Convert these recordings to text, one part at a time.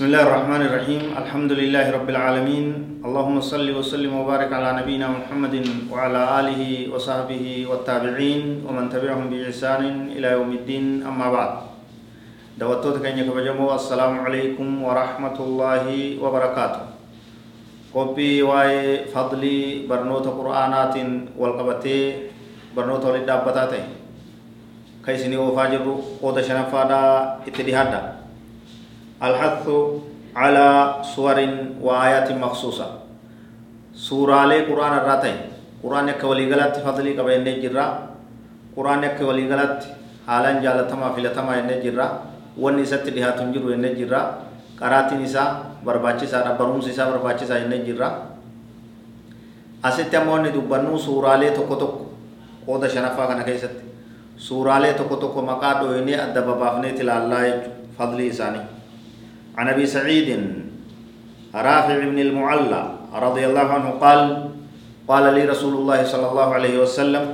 بسم الله الرحمن الرحيم الحمد لله رب العالمين اللهم صل وسلم وبارك على نبينا محمد وعلى آله وصحبه والتابعين ومن تبعهم بإحسان إلى يوم الدين أما بعد دوتوت كان يكبجمو السلام عليكم ورحمة الله وبركاته قبي واي فضلي برنوت قرآنات والقبتي برنوت ولدابتاتي كيسني وفاجر قود شنفادا اتدهادا الحث على صور وآيات مخصوصة. سورة قرآن الراتي قرآن يك ولي غلط فضلي كبين جرا. قرآن يك ولي غلط حالا جالتما فلتما إن جرا. وني ست دها تنجر إن جرا. قراتي نساء برباچي سارا بروم سيسا برباچي سا إن جرا. asitti ammoo inni dubbannu suuraalee tokko tokko qooda shanaffaa kana keessatti suuraalee tokko tokko maqaa dhooyinee adda babaafnee ilaallaa jechuudha fadlii isaanii عن أبي سعيد رافع بن المعلى رضي الله عنه قال قال لي رسول الله صلى الله عليه وسلم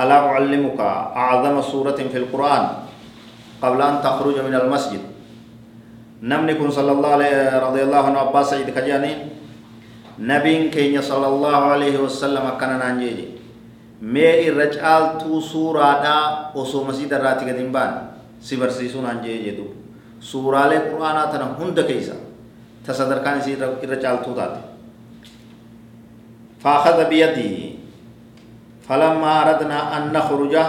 ألا أعلمك أعظم سورة في القرآن قبل أن تخرج من المسجد؟ نمنكم صلى الله عليه رضي الله عنه عباس سعيد كجاني نبي كينيا صلى الله عليه وسلم كان نانجي مي الرجال تو سورة دا وسو مسجد الراتي قديم بان سيبرسيسون انجي جدو suuraalee quraanaa tana hunda keeysa ta sadarkaan isii irra caaltuu taate faakada biyadii falammaa aradnaa an nakhruja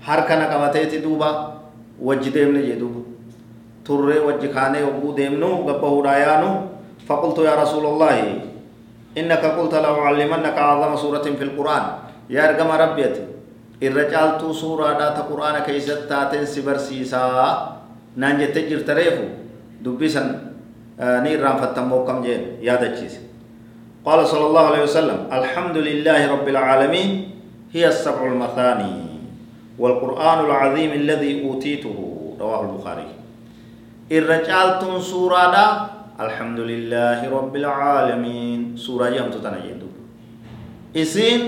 harkana qabateeti duuba wajji deemne jee duuba turree wajji kaanee yogguu deemnu gabbahuudhaa yaanu faqultu yaa rasuula allaahi innaka qulta la ucallimannaka acdama suuratin fi lquraan yaa ergama rabbi ati irra caaltuu suuraadhaa ta quraana keeysatti taateen si barsiisaa naan jettee jirta reefu? Dubbii san ni irraanfattan mokkam jeen yaadachiise قال صلى الله عليه وسلم الحمد لله رب العالمين هي السبع المثاني والقرآن العظيم الذي أوتيته رواه البخاري الرجال سورة دا الحمد لله رب العالمين سورة يوم تتنجد إسين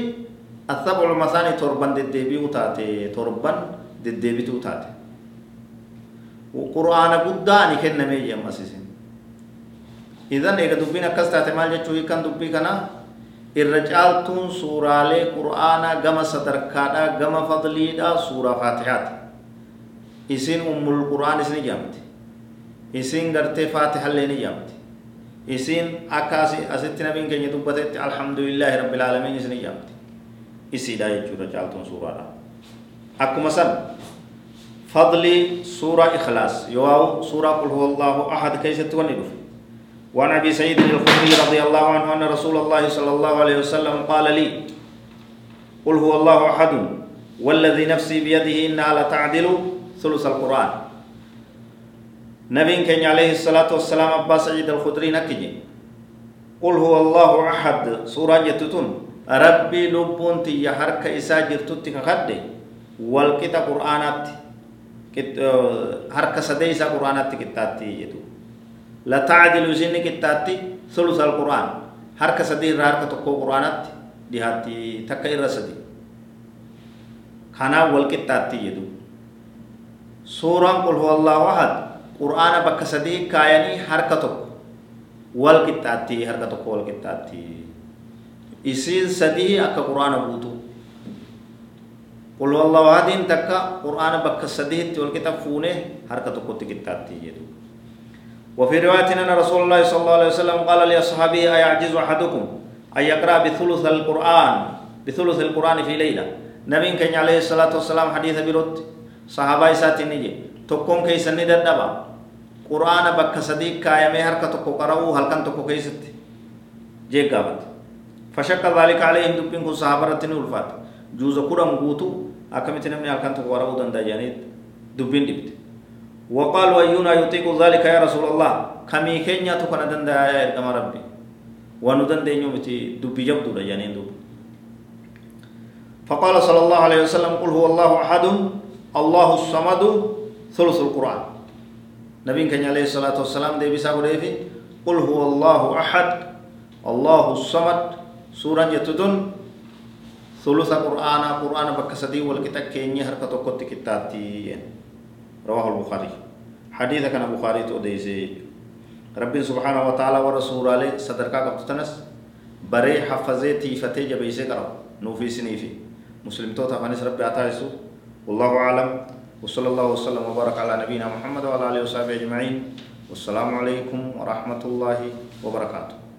السبع المثاني تربان ددبي وتاتي تربان ددبي تاتي qur'aana guddaa ni kennamee jedhama asisin idan eega dubbiin akkas taate maal jechuu hiikan dubbii kana irra caaltuun suuraalee qur'aanaa gama sadarkaadhaa gama fadliidhaa suuraa faatihaati isin ummul qur'aan isin ijamte isin gartee faatihallee ni ijamte isin akka asitti nabiin keenya dubbatetti alhamdulillaahi rabbil aalamiin isin ijamte isiidha jechuudha caaltuun suuraadha akkuma san فضل سورة إخلاص. يواو سورة قل هو الله أحد. كيف تونده وعن أبي سعيد الخدري رضي الله عنه أن رسول الله صلى الله عليه وسلم قال لي قل هو الله أحد. والذي نفسي بيده إنها لتعدل ثلث القرآن. نبي كان عليه الصلاة والسلام أبا سعيد الخدري نكجي قل هو الله أحد. سورة جتتون. ربي لبون تي إساجر تتك خده والكتا قرآنات. Harka sadee isaa quraanatti qixxaatti jedhu la tacdilu isinni qixxaatti thuluth alquraan harka sadii irraa harka tokko quraanatti dhihaatti takka irra sadi kanaaf wal qixxaatti jedhu suuraan qul huwa allahu ahad quraana bakka sadii kaayanii harka tokko wal qixxaatti harka tokko wal qixxaatti isiin sadii akka quraana guutuu قل والله هادين تكا قرآن بك السديت والكتاب فونه حركة كنت كتابتي يدو وفي رواية أن رسول الله صلى الله عليه وسلم قال لأصحابه أيعجز أحدكم أن يقرأ بثلث القرآن بثلث القرآن في ليلة؟ نبي كان عليه الصلاة والسلام حديث برد صحابة ساتي نجي تكون كيس ندد دبا قرآن بك صديق كايمي حركة تكو قرأو هل كان تكو كيست جيك قابت. فشك ذلك عليهم دبين كو صحابة رتني الفات. جوز قرآن قوتو akkamitti namni halkan tokko warabuu danda'a jedhanii dubbiin dhibde وقالوا أينا يطيق ذلك يا رسول الله كمي كينيا تكون دندا يا إرقام ربي وندن دينيو متي دبي جبدو جانين دب فقال صلى الله عليه وسلم قل هو الله أحد الله الصمد ثلث القرآن نبي كان عليه الصلاة والسلام دي بيسابو دي قل هو الله أحد الله الصمد سورة يتدن ثلث القرآن قرآن بكسدي والكتاب كيني هركة كتب كتاتي رواه البخاري حديث كان البخاري توديسي ربي سبحانه وتعالى ورسول عليه صدركا قبطنس بري حفظي تيفتي جبيسي قرأ نوفي سنيفي مسلم توتا فانس ربي أتايسو والله أعلم وصلى الله وسلم وبارك على نبينا محمد وعلى آله وصحبه أجمعين والسلام عليكم ورحمة الله وبركاته